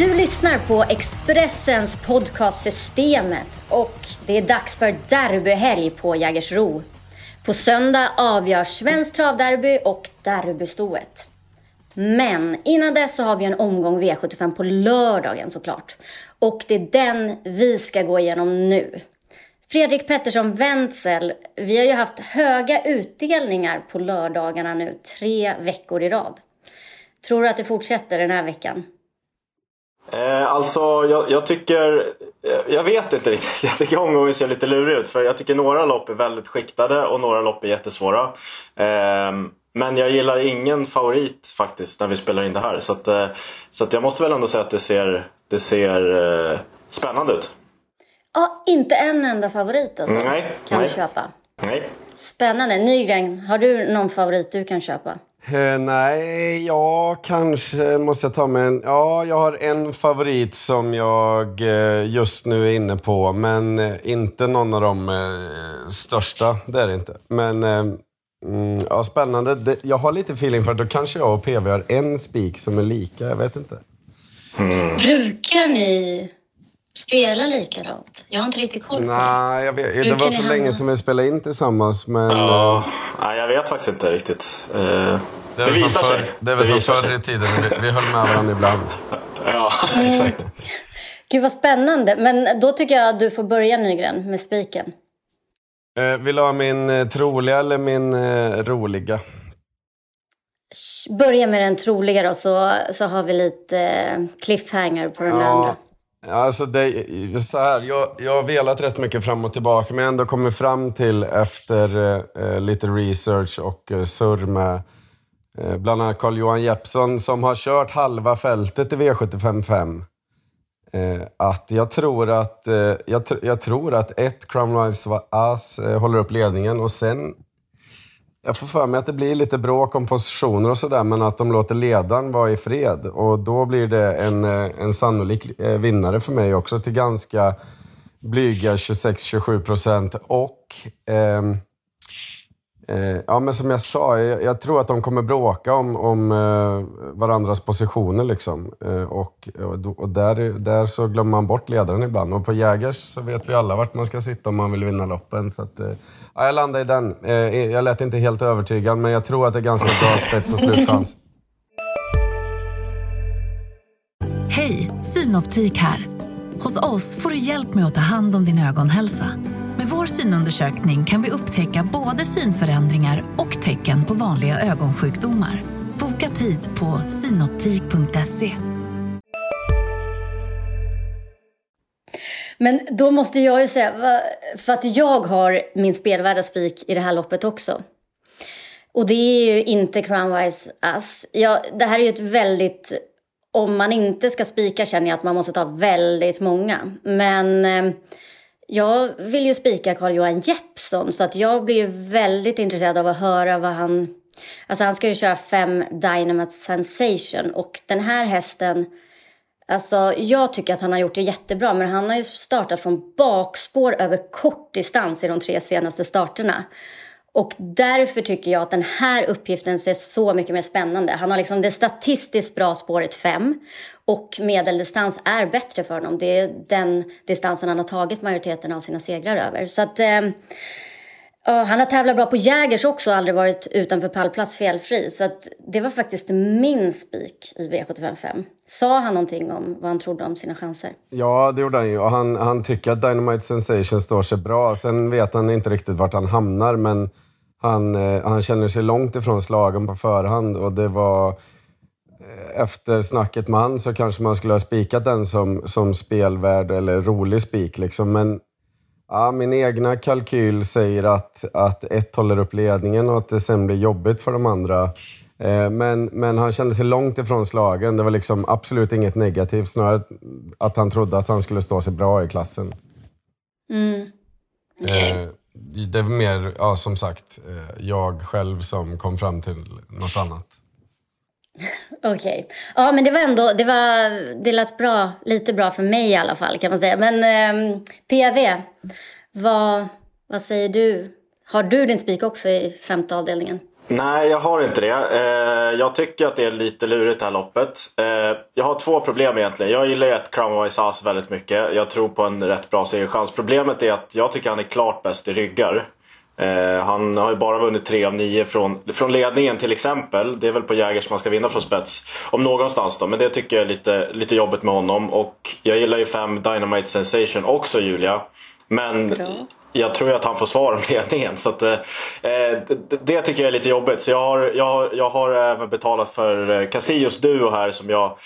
Du lyssnar på Expressens podcast Systemet och det är dags för derbyhelg på Jägersro. På söndag avgörs Svenskt travderby och derbystoet. Men innan dess så har vi en omgång V75 på lördagen såklart. Och det är den vi ska gå igenom nu. Fredrik Pettersson Wenzel, vi har ju haft höga utdelningar på lördagarna nu tre veckor i rad. Tror du att det fortsätter den här veckan? Eh, alltså jag, jag, tycker, eh, jag vet inte riktigt. Jag tycker omgången ser lite lurig ut. För jag tycker några lopp är väldigt skiktade och några lopp är jättesvåra. Eh, men jag gillar ingen favorit faktiskt när vi spelar in det här. Så, att, eh, så att jag måste väl ändå säga att det ser, det ser eh, spännande ut. Ja, inte en enda favorit alltså? Nej. Kan nej. du köpa? Nej. Spännande. Nygren, har du någon favorit du kan köpa? Eh, nej, ja, kanske måste jag ta med en... Ja, jag har en favorit som jag eh, just nu är inne på, men eh, inte någon av de eh, största. Det är det inte. Men eh, mm, ja, spännande. Det, jag har lite feeling för att då kanske jag och PV har en spik som är lika. Jag vet inte. Brukar ni spela likadant? Jag har inte riktigt koll på det. Nej, jag vet, det var så länge som vi spelade in tillsammans, men... Ja, eh, nej, jag vet faktiskt inte riktigt. Eh, det det visar förr, sig. det är väl som förr i tiden. Vi, vi höll med varandra ibland. Ja, exakt. Gud vad spännande. Men då tycker jag att du får börja Nygren med spiken. Eh, vill du ha min eh, troliga eller min eh, roliga? Börja med den troliga då, så, så har vi lite eh, cliffhanger på den andra. Alltså det, så här, jag, jag har velat rätt mycket fram och tillbaka, men jag har ändå kommit fram till efter eh, lite research och eh, surr med eh, bland annat Carl-Johan Jeppsson som har kört halva fältet i V755. Eh, att jag tror att, eh, jag, tr- jag tror att ett Crown Rise As eh, håller upp ledningen och sen jag får för mig att det blir lite bråk om positioner och sådär, men att de låter ledaren vara i fred. Och då blir det en, eh, en sannolik eh, vinnare för mig också till ganska blyga 26-27 procent. Och ehm, eh, Eh, ja, men som jag sa, jag, jag tror att de kommer bråka om, om eh, varandras positioner. Liksom. Eh, och och, där, där så glömmer man bort ledaren ibland. Och på Jägers så vet vi alla vart man ska sitta om man vill vinna loppen. Så att, eh, ja, jag landar i den. Eh, eh, jag lät inte helt övertygad, men jag tror att det är ganska bra spets och slutchans. Hej, Synoptik här. Hos oss får du hjälp med att ta hand om din ögonhälsa. Med vår synundersökning kan vi upptäcka både synförändringar och tecken på vanliga ögonsjukdomar. Boka tid på synoptik.se. Men då måste jag ju säga, för att jag har min spelvärda spik i det här loppet också. Och det är ju inte Crownwise Ass. Ja, det här är ju ett väldigt... Om man inte ska spika känner jag att man måste ta väldigt många. Men eh, jag vill ju spika Carl-Johan Jeppsson så att jag blir ju väldigt intresserad av att höra vad han... Alltså han ska ju köra fem Dynamite Sensation och den här hästen Alltså, jag tycker att han har gjort det jättebra, men han har ju startat från bakspår över kort distans i de tre senaste starterna. Och därför tycker jag att den här uppgiften ser så mycket mer spännande. Han har liksom det statistiskt bra spåret 5 och medeldistans är bättre för honom. Det är den distansen han har tagit majoriteten av sina segrar över. Så att... Eh, Ja, han har tävlat bra på Jägers också och aldrig varit utanför pallplats felfri. Så att det var faktiskt min spik i V755. Sa han någonting om vad han trodde om sina chanser? Ja, det gjorde han ju. Och han, han tycker att Dynamite Sensation står sig bra. Sen vet han inte riktigt vart han hamnar, men han, eh, han känner sig långt ifrån slagen på förhand. Och det var... Eh, efter snacket med han så kanske man skulle ha spikat den som, som spelvärd eller rolig spik. Liksom. Men ja, min egna kalkyl säger att, att ett håller upp ledningen och att det sen blir jobbigt för de andra. Eh, Men, men han kände sig långt ifrån slagen. Det var liksom absolut inget negativt. Snarare att han trodde att han skulle stå sig bra i klassen. Mm. Eh, Det är mer, ja, som sagt, eh, jag själv som kom fram till något annat. Okej. Ja, men det var ändå... Det, var, det lät bra, lite bra för mig i alla fall kan man säga. Men eh, PV, vad, vad säger du? Har du din spik också i femte avdelningen? Nej, jag har inte det. Eh, jag tycker att det är lite lurigt det här loppet. Eh, jag har två problem egentligen. Jag gillar ju ett Crown of väldigt mycket. Jag tror på en rätt bra segerchans. Problemet är att jag tycker han är klart bäst i ryggar. Eh, han har ju bara vunnit 3 av 9 från, från ledningen till exempel. Det är väl på Jägers man ska vinna från spets. Om någonstans då. Men det tycker jag är lite, lite jobbigt med honom. Och jag gillar ju 5 Dynamite Sensation också Julia. Men Bra. jag tror ju att han får svar om ledningen. Så att, eh, det, det, tycker jag är lite jobbigt. Så jag har, jag, har, jag har även betalat för eh, Casillos Duo här som jag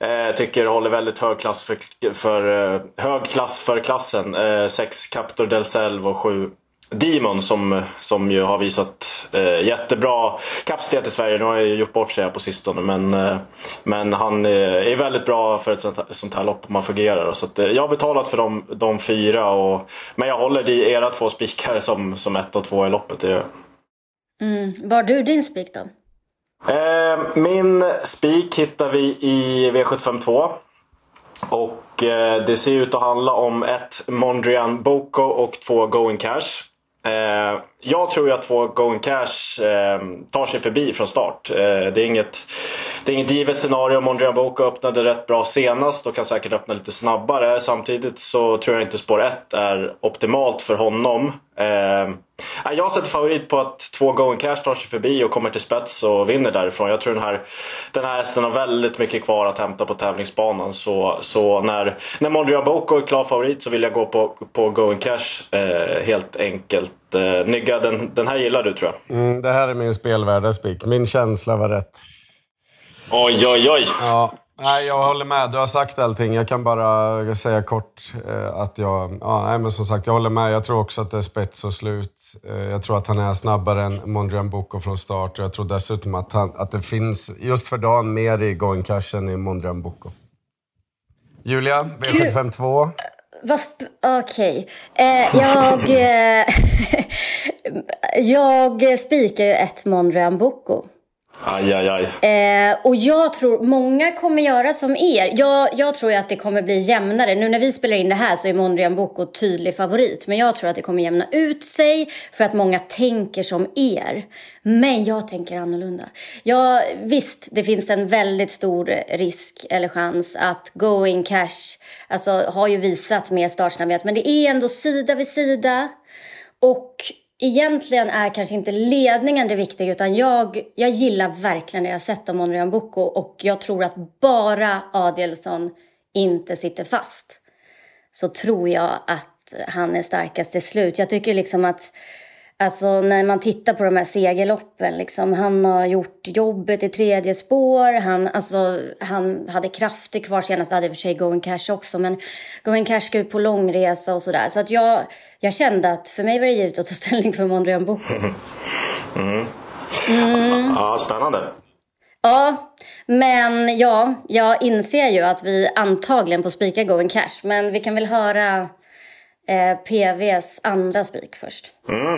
Eh, tycker håller väldigt hög klass för, för, eh, hög klass för klassen. 6 eh, Captor del Selv och 7 Demon som, som ju har visat eh, jättebra kapacitet i Sverige. Nu har jag ju gjort bort sig här på sistone men, eh, men han eh, är väldigt bra för ett sånt, sånt här lopp om man fungerar. Så att, eh, jag har betalat för de, de fyra och, men jag håller i era två spikar som, som ett och två i loppet. Det mm. Var du din spik då? Eh, min spik hittar vi i V752. Och eh, det ser ut att handla om ett Mondrian Boko och två Going Cash. Eh, jag tror ju att två Going Cash eh, tar sig förbi från start. Eh, det, är inget, det är inget givet scenario. Mondrian Boko öppnade rätt bra senast och kan säkert öppna lite snabbare. Samtidigt så tror jag inte spår 1 är optimalt för honom. Eh, jag sätter favorit på att två Going Cash tar sig förbi och kommer till spets och vinner därifrån. Jag tror den här, den här hästen har väldigt mycket kvar att hämta på tävlingsbanan. Så, så när, när Mondrian Boko är klar favorit så vill jag gå på, på Going Cash eh, helt enkelt. Eh, Nygga, den, den här gillar du tror jag. Mm, det här är min spelvärda spik. Min känsla var rätt. Oj, oj, oj. Ja, Nej, jag håller med. Du har sagt allting. Jag kan bara säga kort eh, att jag... Ja, nej, men som sagt, jag håller med. Jag tror också att det är spets och slut. Eh, jag tror att han är snabbare än Mondrian Boko från start. Jag tror dessutom att, han, att det finns, just för dagen, mer i Going Cash än i Mondrian Boko. Julia, V752. Okej. Okay. Eh, jag... Eh, jag spikar ju ett Mondrian Boko. Aj, aj, aj. Eh, och jag tror många kommer göra som er. Jag, jag tror att det kommer bli jämnare. Nu när vi spelar in det här så är Mondrian Boko tydlig favorit. Men jag tror att det kommer jämna ut sig för att många tänker som er. Men jag tänker annorlunda. Ja, visst, det finns en väldigt stor risk eller chans att Going Cash alltså, har ju visat med startsnabbhet. Men det är ändå sida vid sida. Och egentligen är kanske inte ledningen det viktiga utan jag, jag gillar verkligen det jag sett av Monrean Boko och jag tror att bara Adelsson inte sitter fast så tror jag att han är starkast till slut. Jag tycker liksom att Alltså när man tittar på de här segerloppen, liksom, han har gjort jobbet i tredje spår. Han, alltså, han hade krafter kvar senast, hade i och för sig Going Cash också. Men Going Cash ska ut på långresa och sådär. Så att jag, jag kände att för mig var det givet att ta ställning för Mondrian Boko. Mm. Mm. Ja, spännande. Ja, men ja, jag inser ju att vi antagligen får spika Going Cash. Men vi kan väl höra eh, PVs andra spik först. Mm.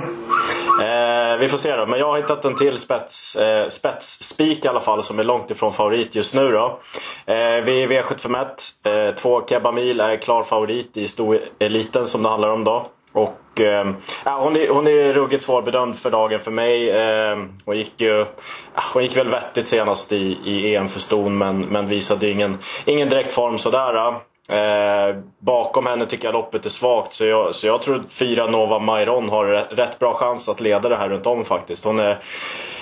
Eh, vi får se då. Men jag har hittat en till spets, eh, spetsspik i alla fall som är långt ifrån favorit just nu då. Eh, vi är V751. Eh, två Kebamil är klar favorit i stoeliten som det handlar om då. Och, eh, hon, är, hon är ruggigt svårbedömd för dagen för mig. Eh, hon, gick ju, hon gick väl vettigt senast i, i EM för ston men, men visade ingen, ingen direkt form sådär. Eh, bakom henne tycker jag loppet är svagt så jag, så jag tror att fyra Nova Mairon har rätt bra chans att leda det här runt om faktiskt. Hon är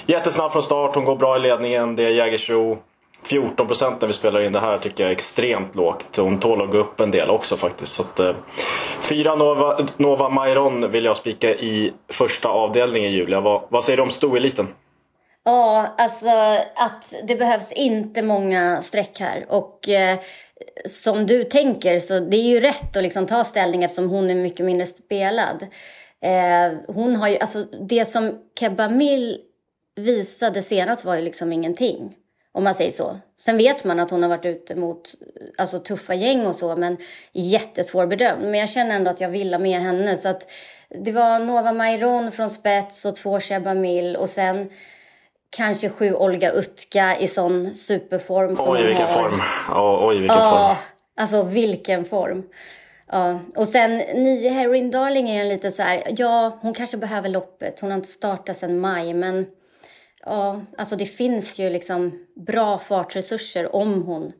jättesnabb från start, hon går bra i ledningen. Det är Jägersro. 14% när vi spelar in det här tycker jag är extremt lågt. Hon tål att gå upp en del också faktiskt. Så att, eh, fyra Nova, Nova Mairon vill jag spika i första avdelningen Julia. Vad, vad säger du om stoeliten? Ja, alltså att det behövs inte många streck här. Och eh, som du tänker så det är ju rätt att liksom ta ställning eftersom hon är mycket mindre spelad. Eh, hon har ju, alltså det som Kebamil visade senast var ju liksom ingenting. Om man säger så. Sen vet man att hon har varit ute mot alltså, tuffa gäng och så men jättesvårbedömd. Men jag känner ändå att jag vill ha med henne. Så att det var Nova Mairon från spets och två Kebamil och sen kanske sju Olga Utka i sån superform som Oj, vilken har. form. Oh, oj, vilken ja, form. Alltså vilken form. Ja. Och sen nio Heroin Darling är en lite så här, ja hon kanske behöver loppet. Hon har inte startat sedan maj men ja, alltså det finns ju liksom bra fartresurser om hon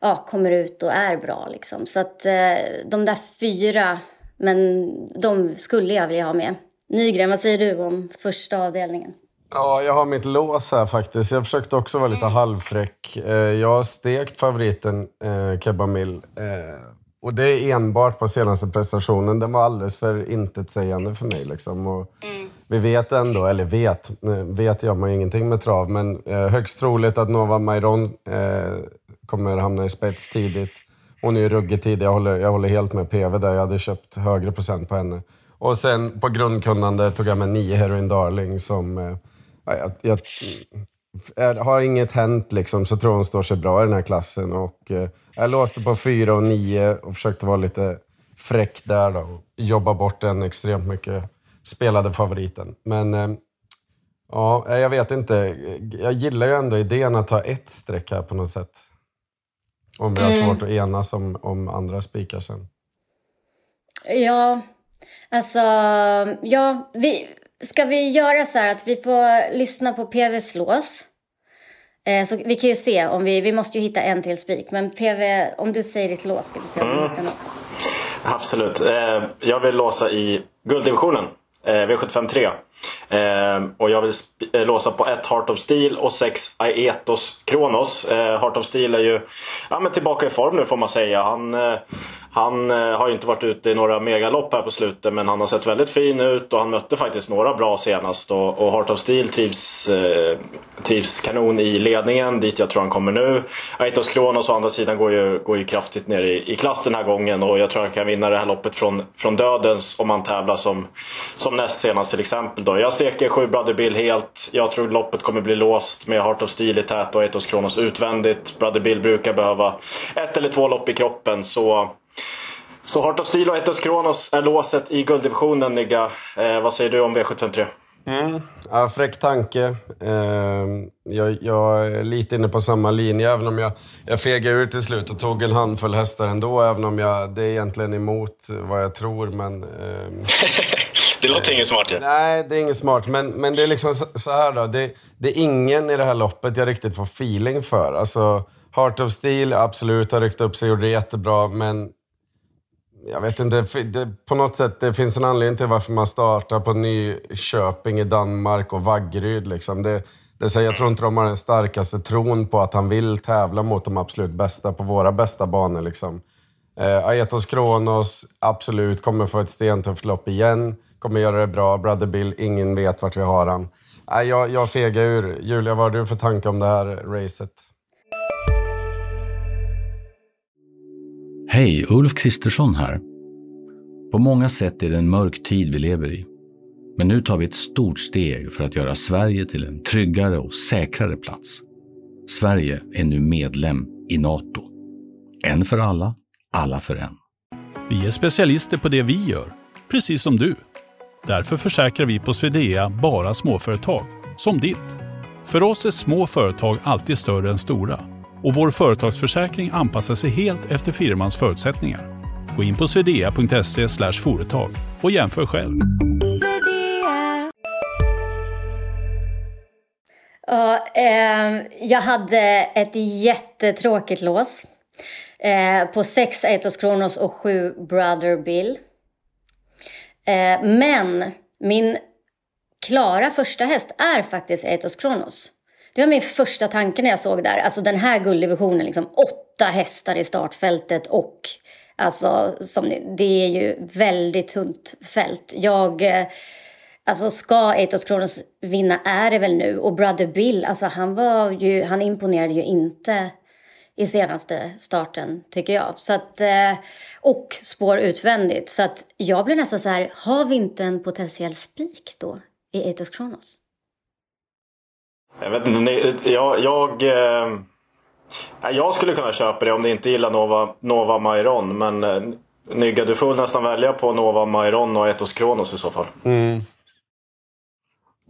ja, kommer ut och är bra. Liksom. Så att eh, de där fyra, men de skulle jag vilja ha med. Nygren, vad säger du om första avdelningen? Ja, jag har mitt lås här faktiskt. Jag försökte också vara lite mm. halvfräck. Eh, jag har stekt favoriten eh, Kebamil. Eh, och det är enbart på senaste prestationen. Den var alldeles för intetsägande för mig. Liksom. Och mm. Vi vet ändå, eller vet, vet gör man ju ingenting med trav, men högst troligt att Nova Mairon kommer hamna i spets tidigt. Hon är ju ruggigt tidig. Jag håller, jag håller helt med PV där. Jag hade köpt högre procent på henne. Och sen på grundkunnande tog jag med nio Heroin Darling som jag, jag, är, har inget hänt liksom, så tror jag hon står sig bra i den här klassen. Och, eh, jag låste på fyra och nio och försökte vara lite fräck där då, och jobba bort den extremt mycket spelade favoriten. Men eh, ja, jag vet inte. Jag gillar ju ändå idén att ta ett streck här på något sätt. Om vi har mm. svårt att enas om, om andra spikar sen. Ja, alltså, ja, vi, Ska vi göra så här att vi får lyssna på PVs lås? Eh, så vi kan ju se om vi, vi måste ju hitta en till spik. Men PV, om du säger ditt lås ska vi se om mm. vi hittar något. Absolut. Eh, jag vill låsa i gulddivisionen. Eh, V75 3. Eh, och jag vill eh, låsa på ett Heart of Steel och sex Aetos Kronos. Eh, Heart of Steel är ju ja, men tillbaka i form nu får man säga. Han, eh, han eh, har ju inte varit ute i några megalopp här på slutet men han har sett väldigt fin ut och han mötte faktiskt några bra senast. Och, och Heart of Steel trivs, eh, trivs kanon i ledningen dit jag tror han kommer nu. Aetos Kronos å andra sidan går ju, går ju kraftigt ner i, i klass den här gången och jag tror han kan vinna det här loppet från, från dödens om han tävlar som, som näst senast till exempel. Då. Jag steker sju Brother Bill helt. Jag tror loppet kommer bli låst med Heart of Steel i tät och Aetos Kronos utvändigt. Brother Bill brukar behöva ett eller två lopp i kroppen så så Heart of Steel och Etos Kronos är låset i gulddivisionen, Nygga. Eh, vad säger du om V753? Mm. Ja, fräck tanke. Eh, jag, jag, är lite inne på samma linje, även om jag, jag fegade ur till slut och tog en handfull hästar ändå, även om jag, det är egentligen emot vad jag tror. Men, eh, det låter inget smart. Ja. Nej, det är inget smart. Men, men det är liksom så, här då. Det, det, är ingen i det här loppet jag riktigt får feeling för. Alltså, Heart of Steel, absolut, har ryckt upp sig och gjort det jättebra, men jag vet inte, det, på något sätt det finns en anledning till varför man startar på Nyköping i Danmark och Vaggeryd. Liksom. Det, det, så jag tror inte de har den starkaste tron på att han vill tävla mot de absolut bästa på våra bästa banor. Liksom. Eh, Aetos Kronos, absolut, kommer få ett stentufft lopp igen. Kommer göra det bra. Brother Bill, ingen vet vart vi har han. Eh, jag, jag fegar ur. Julia, vad har du för tanke om det här racet? Hej, Ulf Kristersson här. På många sätt är det en mörk tid vi lever i. Men nu tar vi ett stort steg för att göra Sverige till en tryggare och säkrare plats. Sverige är nu medlem i Nato. En för alla, alla för en. Vi är specialister på det vi gör, precis som du. Därför försäkrar vi på Swedea bara småföretag, som ditt. För oss är små företag alltid större än stora och vår företagsförsäkring anpassar sig helt efter firmans förutsättningar. Gå in på swedea.se företag och jämför själv. Ja, eh, jag hade ett jättetråkigt lås. Eh, på 6 Atos Kronos och 7 Brother Bill. Eh, men min klara första häst är faktiskt Atos Kronos. Det var min första tanke när jag såg där. Alltså den här gulddivisionen, liksom åtta hästar i startfältet och alltså som, det är ju väldigt tunt fält. Jag, eh, alltså ska Atos Kronos vinna är det väl nu och Brother Bill, alltså han var ju, han imponerade ju inte i senaste starten tycker jag. Så att, eh, och spår utvändigt. Så att jag blir nästan så här, har vi inte en potentiell spik då i Eitos Kronos? Jag vet inte, jag... jag eh... Jag skulle kunna köpa det om du inte gillar Nova, Nova Mairon. Men eh, Nygga, du får nästan välja på Nova Mairon och Etos Kronos i så fall. Mm.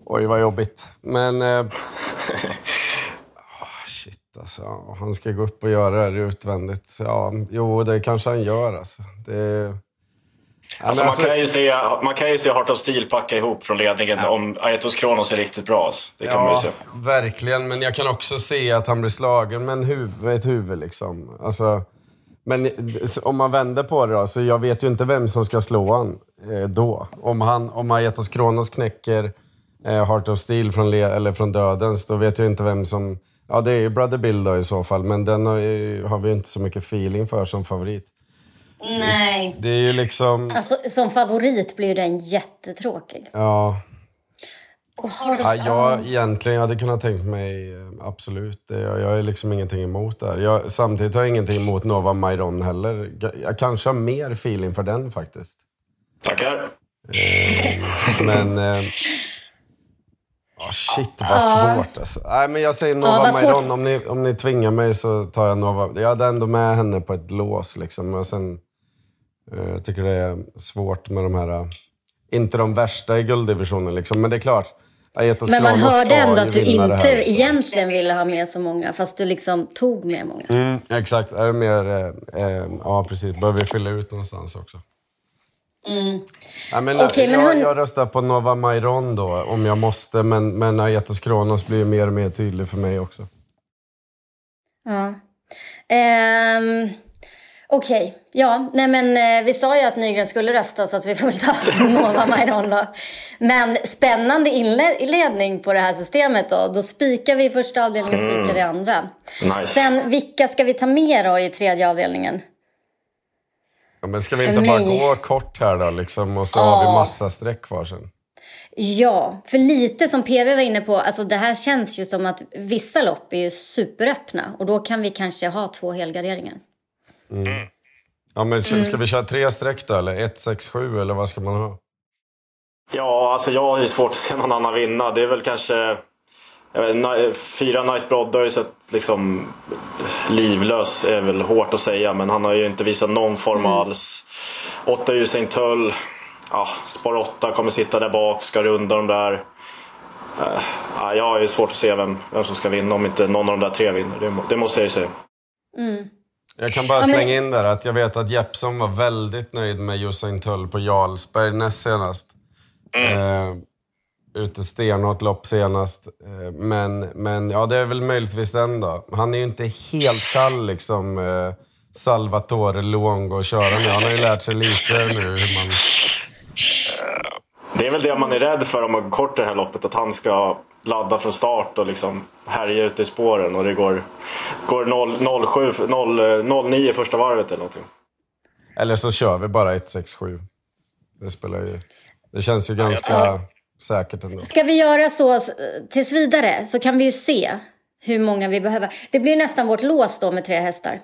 Oj, vad jobbigt. Men... Alltså. Han ska gå upp och göra det här utvändigt. Ja, jo, det kanske han gör alltså. Det... Alltså, alltså- man, kan ju se, man kan ju se Heart of Steel packa ihop från ledningen om Aetos Kronos är riktigt bra. Alltså. Det kan man ju Ja, se. verkligen. Men jag kan också se att han blir slagen med, en huv- med ett huvud. Liksom. Alltså, men om man vänder på det då, så jag vet ju inte vem som ska slå han eh, då. Om, han, om Aetos Kronos knäcker eh, Heart of Steel från, le- eller från dödens, då vet jag inte vem som... Ja, det är ju Brother Bill då i så fall, men den har, ju- har vi inte så mycket feeling för som favorit. Nej. Det är ju liksom... Alltså, som favorit blir ju den jättetråkig. Ja, Och har du Ja, så- jag egentligen hade kunnat tänkt mig, eh, absolut. Det- Jag, jag är liksom ingenting emot där. Jag, samtidigt har jag ingenting emot Nova Mairon heller. Jag, jag kanske har mer feeling för den faktiskt. Tackar. Men... Eh, oh shit vad svårt alltså. Nej men jag säger Nova svårt. Mairon. Om ni, om ni tvingar mig så tar jag Nova. Jag hade ändå med henne på ett lås liksom. Men sen... Eh, jag tycker det är svårt med de här... eh, inte de värsta i gulddivisionen liksom. Men det är klart. Aetos Men man hörde ändå att du inte här, liksom. egentligen ville ha med så många, fast du liksom tog med många. Mm, exakt. Är det mer... Eh, eh, ja, precis. Behöver vi fylla ut någonstans också. Ja, men, Mm. Okej, jag, men hörni- jag röstar på Nova Mairon då, om jag måste. Men, men Aetos Kronos blir mer och mer tydlig för mig också. Ja. Ehm, Okej, ja, nej men eh, vi sa ju att Nygren skulle rösta så att vi får ta Nova Mairon då. Men spännande inledning på det här systemet då. Då spikar vi i första avdelningen, spikar i andra. Nice. Sen vilka ska vi ta med då i tredje avdelningen? Ja, men ska vi inte bara gå kort här då, liksom, och så har vi massa streck kvar sen? Ja, för lite som PV var inne på, alltså det här känns ju som att vissa lopp är ju superöppna och då kan vi kanske ha två helgarderingar. Ja, men Mm. ska vi köra tre streck då, eller 1, 6, 7 eller vad ska man ha? Ja, alltså jag har ju svårt att se någon annan vinna. Det är väl kanske... Jag vet, fyra Night Brodde har ju sett liksom livlös, är väl hårt att säga, men han har ju inte visat någon form alls. Åtta Usain Tull, ja, spar åtta kommer sitta där bak, ska runda de där. Eh, ja, jag har ju svårt att se vem, vem som ska vinna om inte någon av de där tre vinner. Det, det måste jag ju säga. Jag kan bara slänga in där att jag vet att Jeppsson var väldigt nöjd med Usain Tull på Jarlsberg näst senast. Eh, ute stenhårt lopp senast. Eh, men, men ja, det är väl möjligtvis den då. Han är ju inte helt kall liksom. Eh, Salvatore Luongo att köra nu. Han har ju lärt sig lite nu hur man... Det är väl det man är rädd för om man går kort det här loppet. Att han ska ladda från start och liksom härja ute i spåren. Och det går, går 0, 07, 0, 09 första varvet eller någonting. Eller så kör vi bara 1, 6, 7. Det spelar ju... Det känns ju ganska säkert ändå. Ska vi göra så s- tills vidare så kan vi ju se hur många vi behöver. Det blir nästan vårt lås då med tre hästar.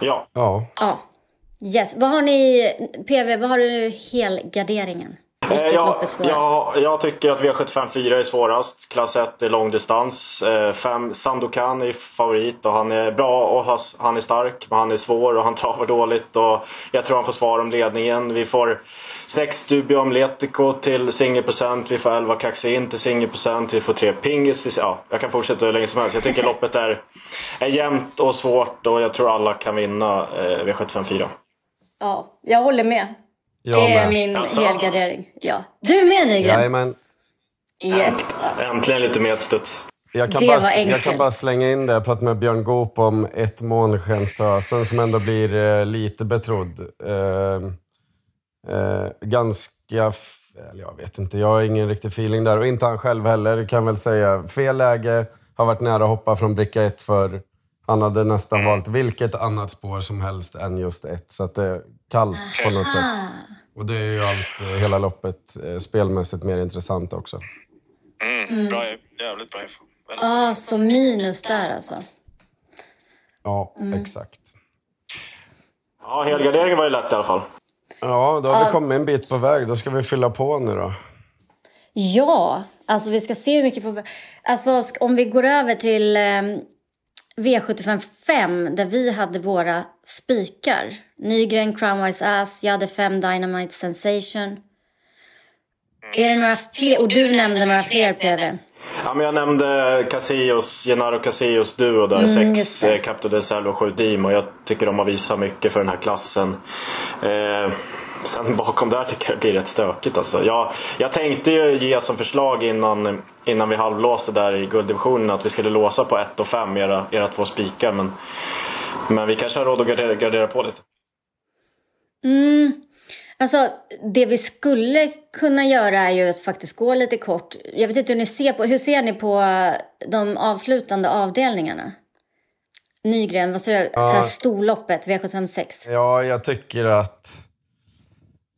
Ja, Ja. Ja. Yes. Vad har ni, PV, vad har du helgarderingen? Vilket Eh, lopp är jag, svårast? jag, jag tycker att V75 4 är svårast. Klass 1 är långdistans. 5 Sandokan är favorit och han är bra och has- han är stark. Men han är svår och han travar dåligt. Och jag tror han får svar om ledningen. Vi får 6 Stubio Amletico till singelprocent. Vi får 11 Kaxin till singelprocent. Vi får 3 Pingis till... Ja, jag kan fortsätta hur länge som helst. Jag tycker loppet är, är jämnt och svårt och jag tror alla kan vinna eh, V75 4. Ja, jag håller med. Jag det är med. min Alltså. helgardering. Ja. Du med Nygren? Jajamän. Yes. Äntligen lite medstuds. Jag kan, Det bara, jag kan bara slänga in det. Jag pratade med Björn Goop om ett månskenstösen som ändå blir eh, lite betrodd. Eh, eh, ganska... Eller jag vet inte, jag har ingen riktig feeling där. Och inte han själv heller, kan väl säga. Fel läge, har varit nära att hoppa från bricka ett för Han hade nästan valt vilket annat spår som helst än just ett. Så att det är kallt på något sätt. Och det är ju allt, eh, hela loppet, eh, spelmässigt mer intressant också. Bra, jävligt bra info. Ah, så minus där alltså. Ja, exakt. Ja, helgarderingen var ju lätt i alla fall. Ja, då har vi kommit en bit på väg. Då ska vi fylla på nu då. Ja, alltså vi ska se hur mycket vi... Alltså om vi går över till eh, V75 5 där vi hade våra spikar. Nygren, Crownwise Ass, jag hade fem Dynamite Sensation. Är det några fler? Och du nämnde några fler PV. Ja, men jag nämnde Casillos, Genaro Casillos duo där. Mm, sex eh, Capto del Selva och sju Dim. Och jag tycker de har visat mycket för den här klassen. Eh, sen bakom där tycker jag det blir rätt stökigt. Alltså. Jag, jag tänkte ju ge som förslag innan, innan vi halvlåste där i gulddivisionen att vi skulle låsa på 1 och 5 era, era två spikar. Men, men vi kanske har råd att gardera, gardera på lite. Mm. Alltså, det vi skulle kunna göra är ju att faktiskt gå lite kort. Jag vet inte hur ni ser på, hur ser ni på de avslutande avdelningarna? Nygren, vad säger du? Ja. Storloppet, V756. Ja, jag tycker att...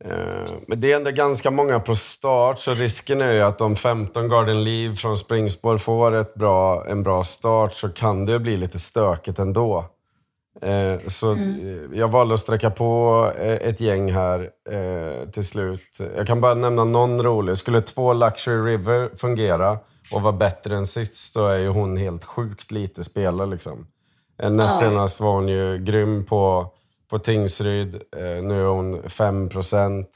Eh, men det är ändå ganska många på start, så risken är ju att om 15 Garden Leave från springspår får ett bra, en bra start så kan det bli lite stökigt ändå. Eh, så eh, jag valde att sträcka på eh, ett gäng här eh, till slut. Jag kan bara nämna någon rolig. Skulle två Luxury River fungera och vara bättre än sist så är ju hon helt sjukt lite spelare liksom. Eh, Näst senast var hon ju grym på, på Tingsryd. Eh, nu är hon 5 procent.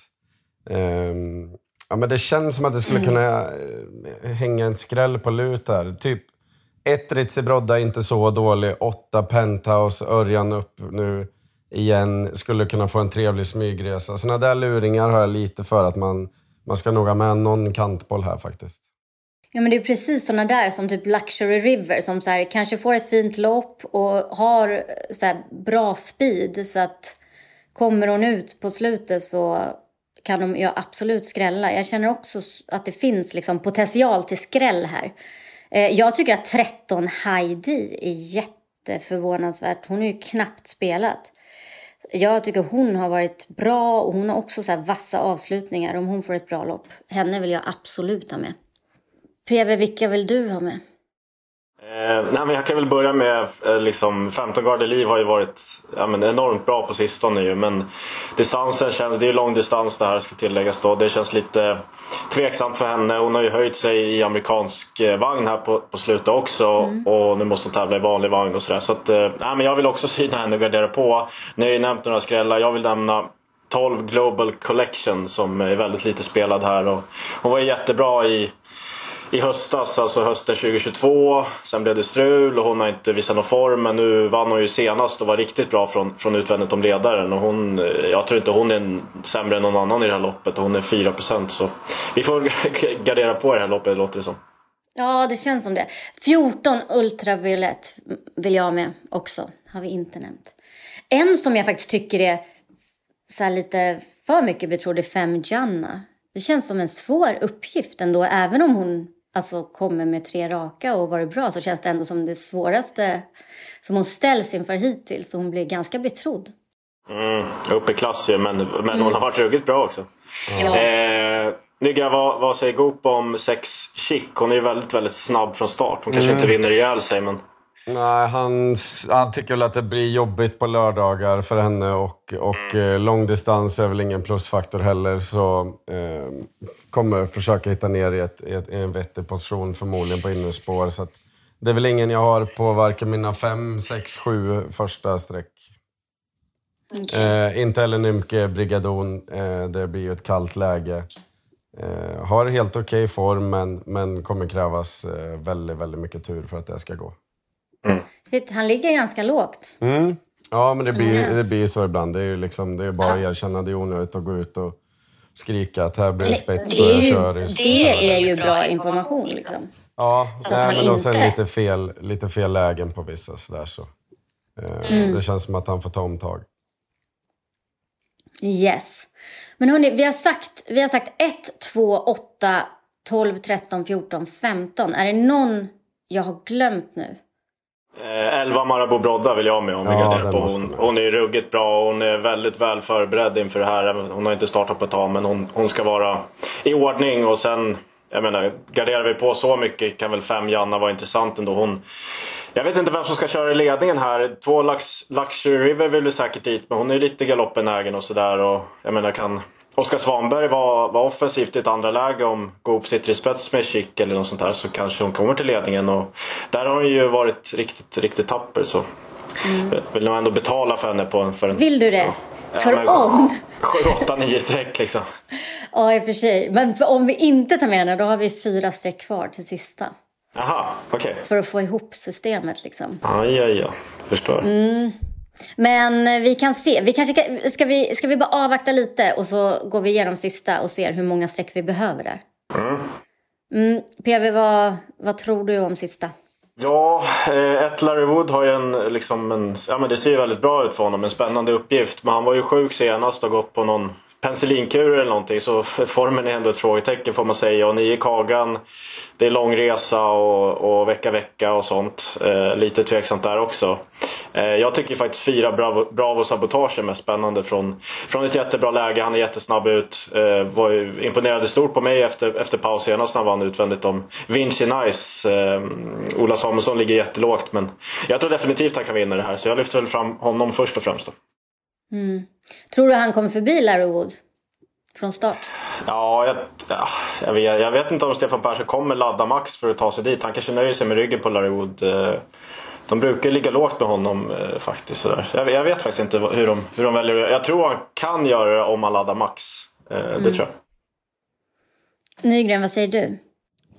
Ehm, ja, men det känns som att det skulle kunna eh, hänga en skräll på lut där. Typ ett Ritzi Brodda, inte så dålig. Åtta Penthouse, Örjan upp nu igen. Skulle kunna få en trevlig smygresa. Såna där luringar har jag lite för att man, man ska nog ha med någon kantboll här faktiskt. Ja men det är precis sådana där som typ Luxury River som så här, kanske får ett fint lopp och har eh, så här, bra speed så att kommer hon ut på slutet så kan de ja, absolut skrälla. Jag känner också att det finns liksom potential till skräll här. Eh, jag tycker att 13 Heidi är jätteförvånansvärt. Hon har ju knappt spelat. Jag tycker hon har varit bra och hon har också så här vassa avslutningar om hon får ett bra lopp. Henne vill jag absolut ha med. PV, vilka vill du ha med? Eh, nej, men jag kan väl börja med eh, liksom 15 Garde Liv har ju varit ja, men enormt bra på sistone ju men distansen känns, det är lång distans det här ska tilläggas då. Det känns lite tveksamt för henne. Hon har ju höjt sig i amerikansk eh, vagn här på, på slutet också och nu måste hon tävla i vanlig vagn och sådär. Så att, eh, nej, men jag vill också syna henne och gardera på. Ni har ju nämnt några skrällar. Jag vill nämna 12 Global Collection som är väldigt lite spelad här. Och hon var ju jättebra i i höstas, alltså hösten 2022. Sen blev det strul och hon har inte visat någon form. Men nu vann hon ju senast och var riktigt bra från, från utvändigt om ledaren. Och hon, eh, jag tror inte hon är en, sämre än någon annan i det här loppet. Och hon är 4% så vi får gardera på det här loppet låter det som. Ja, det känns som det. 14 ultraviolett vill jag med också. Har vi inte nämnt. En som jag faktiskt tycker är så här lite för mycket betrodd är Fem Janna. Det känns som en svår uppgift ändå. Även om hon alltså, kommer med tre raka och varit bra så känns det ändå som det svåraste som hon ställs inför hittills. Så hon blir ganska betrodd. Mm, upp i klass ju, men, men hon har varit ruggigt bra också. Ja. Eh, Nygga, vad, vad säger Goop om sex Chic? Hon är ju väldigt, väldigt snabb från start. Hon kanske inte vinner ihjäl sig, men... Nej, han, han tycker väl att det blir jobbigt på lördagar för henne och, och eh, långdistans är väl ingen plusfaktor heller. Så eh, kommer försöka hitta ner i, ett, i, ett, i en vettig position förmodligen på innerspår. Så att, det är väl ingen jag har på varken mina fem, sex, sju första streck. Eh, inte heller Nymke Brigadon. Eh, det blir ju ett kallt läge. Eh, har helt okej form men, men kommer krävas eh, väldigt, väldigt mycket tur för att det ska gå. Shit, han ligger ganska lågt. Mm. Ja, men det blir det blir så ibland. Det är ju liksom, det är bara att erkänna. Det är onödigt att gå ut och skrika att här blir det spets Det och jag kör. i- det är ju bra information liksom. Ja, nej, men och sen inte- lite fel, lite fel lägen på vissa så. Eh, Det känns som att han får ta omtag. Yes. Men hörni, vi har sagt, vi har sagt 1, 2, 8, 12, 13, 14, 15. Är det någon jag har glömt nu? Eh, 11 Marabou Brodda vill jag ha med om vi Ja, på. Hon, hon är ju ruggigt bra och hon är väldigt väl förberedd inför det här. Hon har inte startat på ett tag men hon, hon ska vara i ordning och sen jag menar, garderar vi på så mycket kan väl fem Janna vara intressant ändå. Hon, jag vet inte vem som ska köra i ledningen här. Två Lux, Luxury River vill väl säkert dit men hon är lite galoppenägen och sådär. Och jag menar kan Oskar Svanberg vara var offensivt i ett andra läge om Goop sitter i spets med Chic eller något sånt där så kanske hon kommer till ledningen. Och där har hon ju varit riktigt, riktigt tapper så. Jag vill nog ändå betala för henne på en... För en Vill du det? Ja, För men- om? 7, 8, 9 streck liksom. Ja, i och för sig. Men för om vi inte tar med henne, då har vi fyra streck kvar till sista. Jaha, okej. För att få ihop systemet liksom. Ja, ja, ja. Förstår. Men vi kan se. Vi kanske kan, ska, vi, ska vi bara avvakta lite och så går vi igenom sista och ser hur många streck vi behöver där. Mm. PV, vad, vad tror du om sista? Ja, eh, ett Larry Wood har ju en, liksom en, ja men det ser ju väldigt bra ut för honom, en spännande uppgift. Men han var ju sjuk senast och gått på någon penicillinkur eller någonting så formen är ändå ett frågetecken får man säga. Och nio Kagan, det är lång resa och, och vecka vecka och sånt. Eh, lite tveksamt där också. Eh, jag tycker faktiskt fyra Bravo, Bravo Sabotage är mest spännande från, från ett jättebra läge. Han är jättesnabb ut. Eh, var ju, imponerade stort på mig efter, efter paus senast när han vann utvändigt om Vinci Nice. Eh, Ola Samuelsson ligger jättelågt men jag tror definitivt han kan vinna det här. Så jag lyfter väl fram honom först och främst. Då. Tror du han kommer förbi Larry Wood? Från start? Ja, jag, ja jag, vet, jag vet inte om Stefan Persson kommer ladda max för att ta sig dit. Han kanske nöjer sig med ryggen på Larry Wood. Eh, De brukar ligga lågt med honom eh, faktiskt. Sådär. Jag, jag vet faktiskt inte hur de, hur de väljer Jag tror han kan göra det om han laddar max. Eh, Det tror jag. Nygren, vad säger du?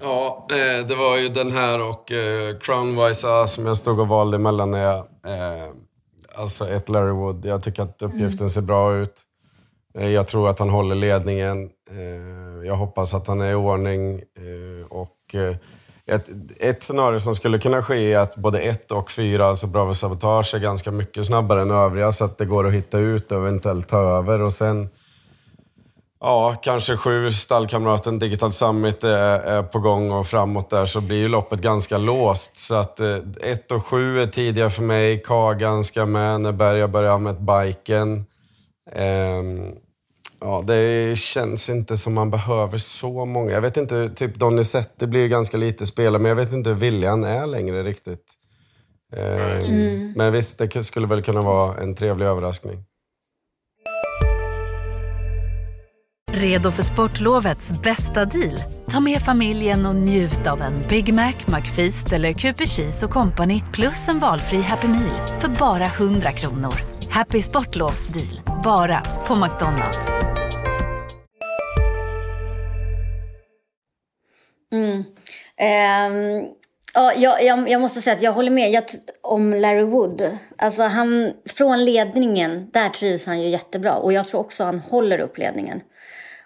Ja, det var ju den här och Crown Wise som jag stod och valde mellan. När jag, alltså ett Larry Wood. Jag tycker att uppgiften ser bra ut. Eh, jag tror att han håller ledningen. Eh, jag hoppas att han är i ordning. Eh, och, ett, ett scenario som skulle kunna ske är att både ett och fyra, alltså Bravo Sabotage, är ganska mycket snabbare än övriga så att det går att hitta ut och eventuellt ta över. Och sen Ja, kanske sju stallkamraten Digital Summit är, är på gång och framåt där så blir ju loppet ganska låst. Så att eh, ett och sju är tidiga för mig. Kagan ska med när Berga börjar med biken. Ehm, ja, det känns inte som man behöver så många. Jag vet inte, typ Donizetti blir ju ganska lite spelare, men jag vet inte hur viljan är längre riktigt. Ehm, Men visst, det skulle väl kunna vara en trevlig överraskning. Redo för sportlovets bästa deal? Ta med familjen och njut av en Big Mac, McFeast eller Cooper Cheese och Company plus en valfri Happy Meal för bara 100 kronor. Happy Sportlovs deal, bara på McDonalds. Mm. Ehm, ja, jag, jag, jag måste säga att jag håller med jag, t- om Larry Wood. Alltså han, från ledningen, där trivs han ju jättebra. Och jag tror också han håller upp ledningen.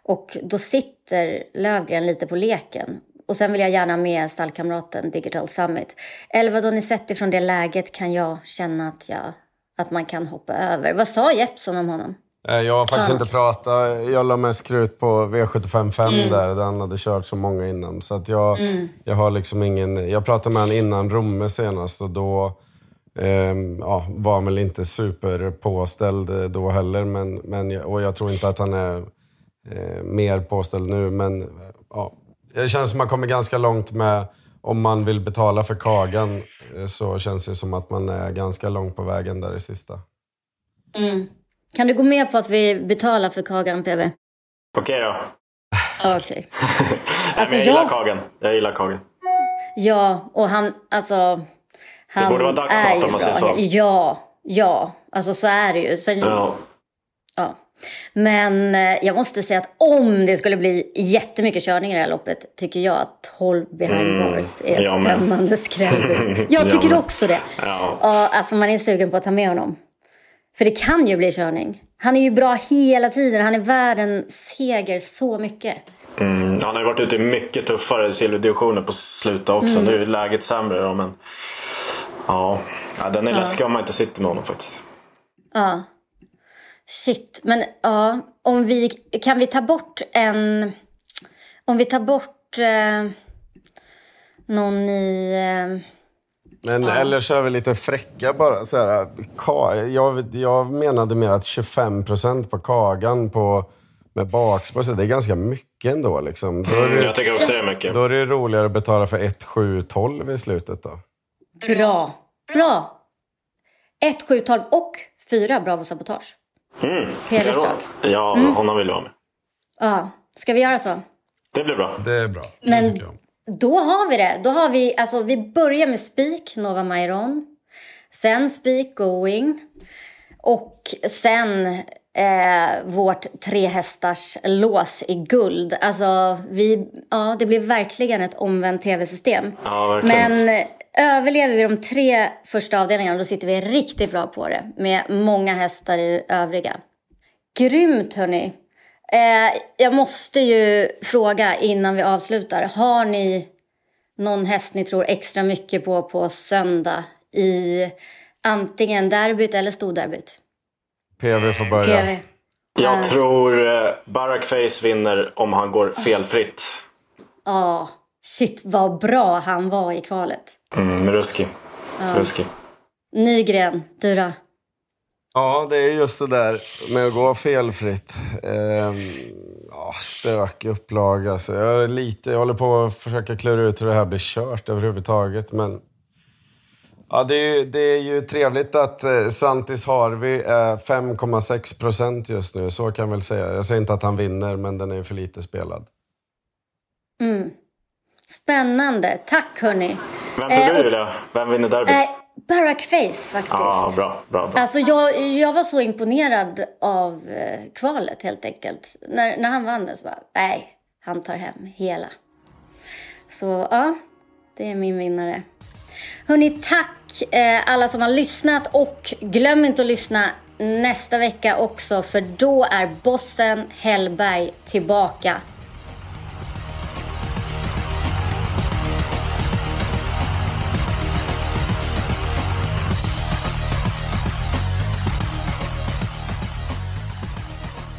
Och då sitter Lövgren lite på leken. Och sen vill jag gärna med stallkamraten Digital Summit. Elva Donizetti från det läget kan jag känna att, jag, att man kan hoppa över. Vad sa Jeppsson om honom? Eh, Jag har faktiskt Skönt. inte pratat. Jag la mest krut på V755 där, där han hade kört så många innan. Så att jag, jag har liksom ingen... Jag pratade med honom innan Romme senast och då ehm, ja, var han väl inte superpåställd eh, då heller. Men, men, och jag tror inte att han är eh, mer påställd nu. Men ja, det känns som att man kommer ganska långt med... Om man vill betala för Kagan eh, så känns det som att man är ganska långt på vägen där i sista. Kan du gå med på att vi betalar för Kagan PV? Okej då. Okej. Nej, Alltså, jag gillar jag- Kagen. Jag gillar Kagen. Ja, och han, alltså... Han borde vara dags snart, om man säger så. Ja, ja. Alltså så är det ju. Sen, Ja. Ja. Men eh, jag måste säga att om det skulle bli jättemycket körning i det här loppet tycker jag att 12 behind Mm, bars är ett jag med. spännande skrällbud. Jag Jag tycker med. också det. Ja. Ja, alltså man är sugen på att ta med honom. För det kan ju bli körning. Han är ju bra hela tiden. Han är värd en seger så mycket. Mm, han har ju varit ute i mycket tuffare silverdivisioner på slutet också. Nu är läget sämre då, men... Ja, ja den är läskig om man inte sitter med honom faktiskt. Ja. Shit. Men ja, om vi, kan vi ta bort en... Om vi tar bort eh, någon i... Eh, Men eller kör vi lite fräcka bara. Så här, ka, jag, jag menade mer att 25% på Kagan på, med bakspår, så det är ganska mycket ändå. Liksom. Då, är Mm, jag det, tycker också det är mycket. då är det roligare att betala för 1, 7, 12 i slutet då. bra. Bra. 1, 7, 12 och 4 Bravo Sabotage. Mm. PVs drag. Ja, honom vill jag ha med. Ja. Ska vi göra så? Det blir bra. Det är bra. Men-. Då har vi det. Då har vi, alltså vi börjar med Speak, Nova Mairon. Sen Speak Going. Och sen eh, vårt tre hästars lås i guld. Alltså, vi, ja, det blir verkligen ett omvänt tv-system. Ja, verkligen. Men överlever vi de tre första avdelningarna då sitter vi riktigt bra på det. Med många hästar i övriga. Grymt hörni. Eh, jag måste ju fråga innan vi avslutar. Har ni någon häst ni tror extra mycket på på söndag i antingen derbyt eller storderbyt? PV får börja. PV. Jag tror eh, Barack Face vinner om han går felfritt. Ja, shit vad bra han var i kvalet. Mm, med Ruski. Ruski. Nygren, du då? Ja, det är just det där med att gå felfritt. Ehm, ja, stökig upplaga. Så jag, är lite, jag håller på att försöka klura ut hur det här blir kört överhuvudtaget. Men ja, det, är, det är ju trevligt att eh, Santis Harvey är 5,6 procent just nu. Så kan jag väl säga. Jag säger inte att han vinner, men den är för lite spelad. Spännande. Tack hörni. Vem Eh, tror och- du Julia? Vem vinner derbyt? Eh, Barack Face faktiskt. Ja, bra, bra, bra. Alltså jag, jag var så imponerad av eh, kvalet helt enkelt. När, när han vann det så bara, nej, han tar hem hela. Så ja, det är min vinnare. Hörni, tack eh, alla som har lyssnat och glöm inte att lyssna nästa vecka också för då är bossen Hellberg tillbaka.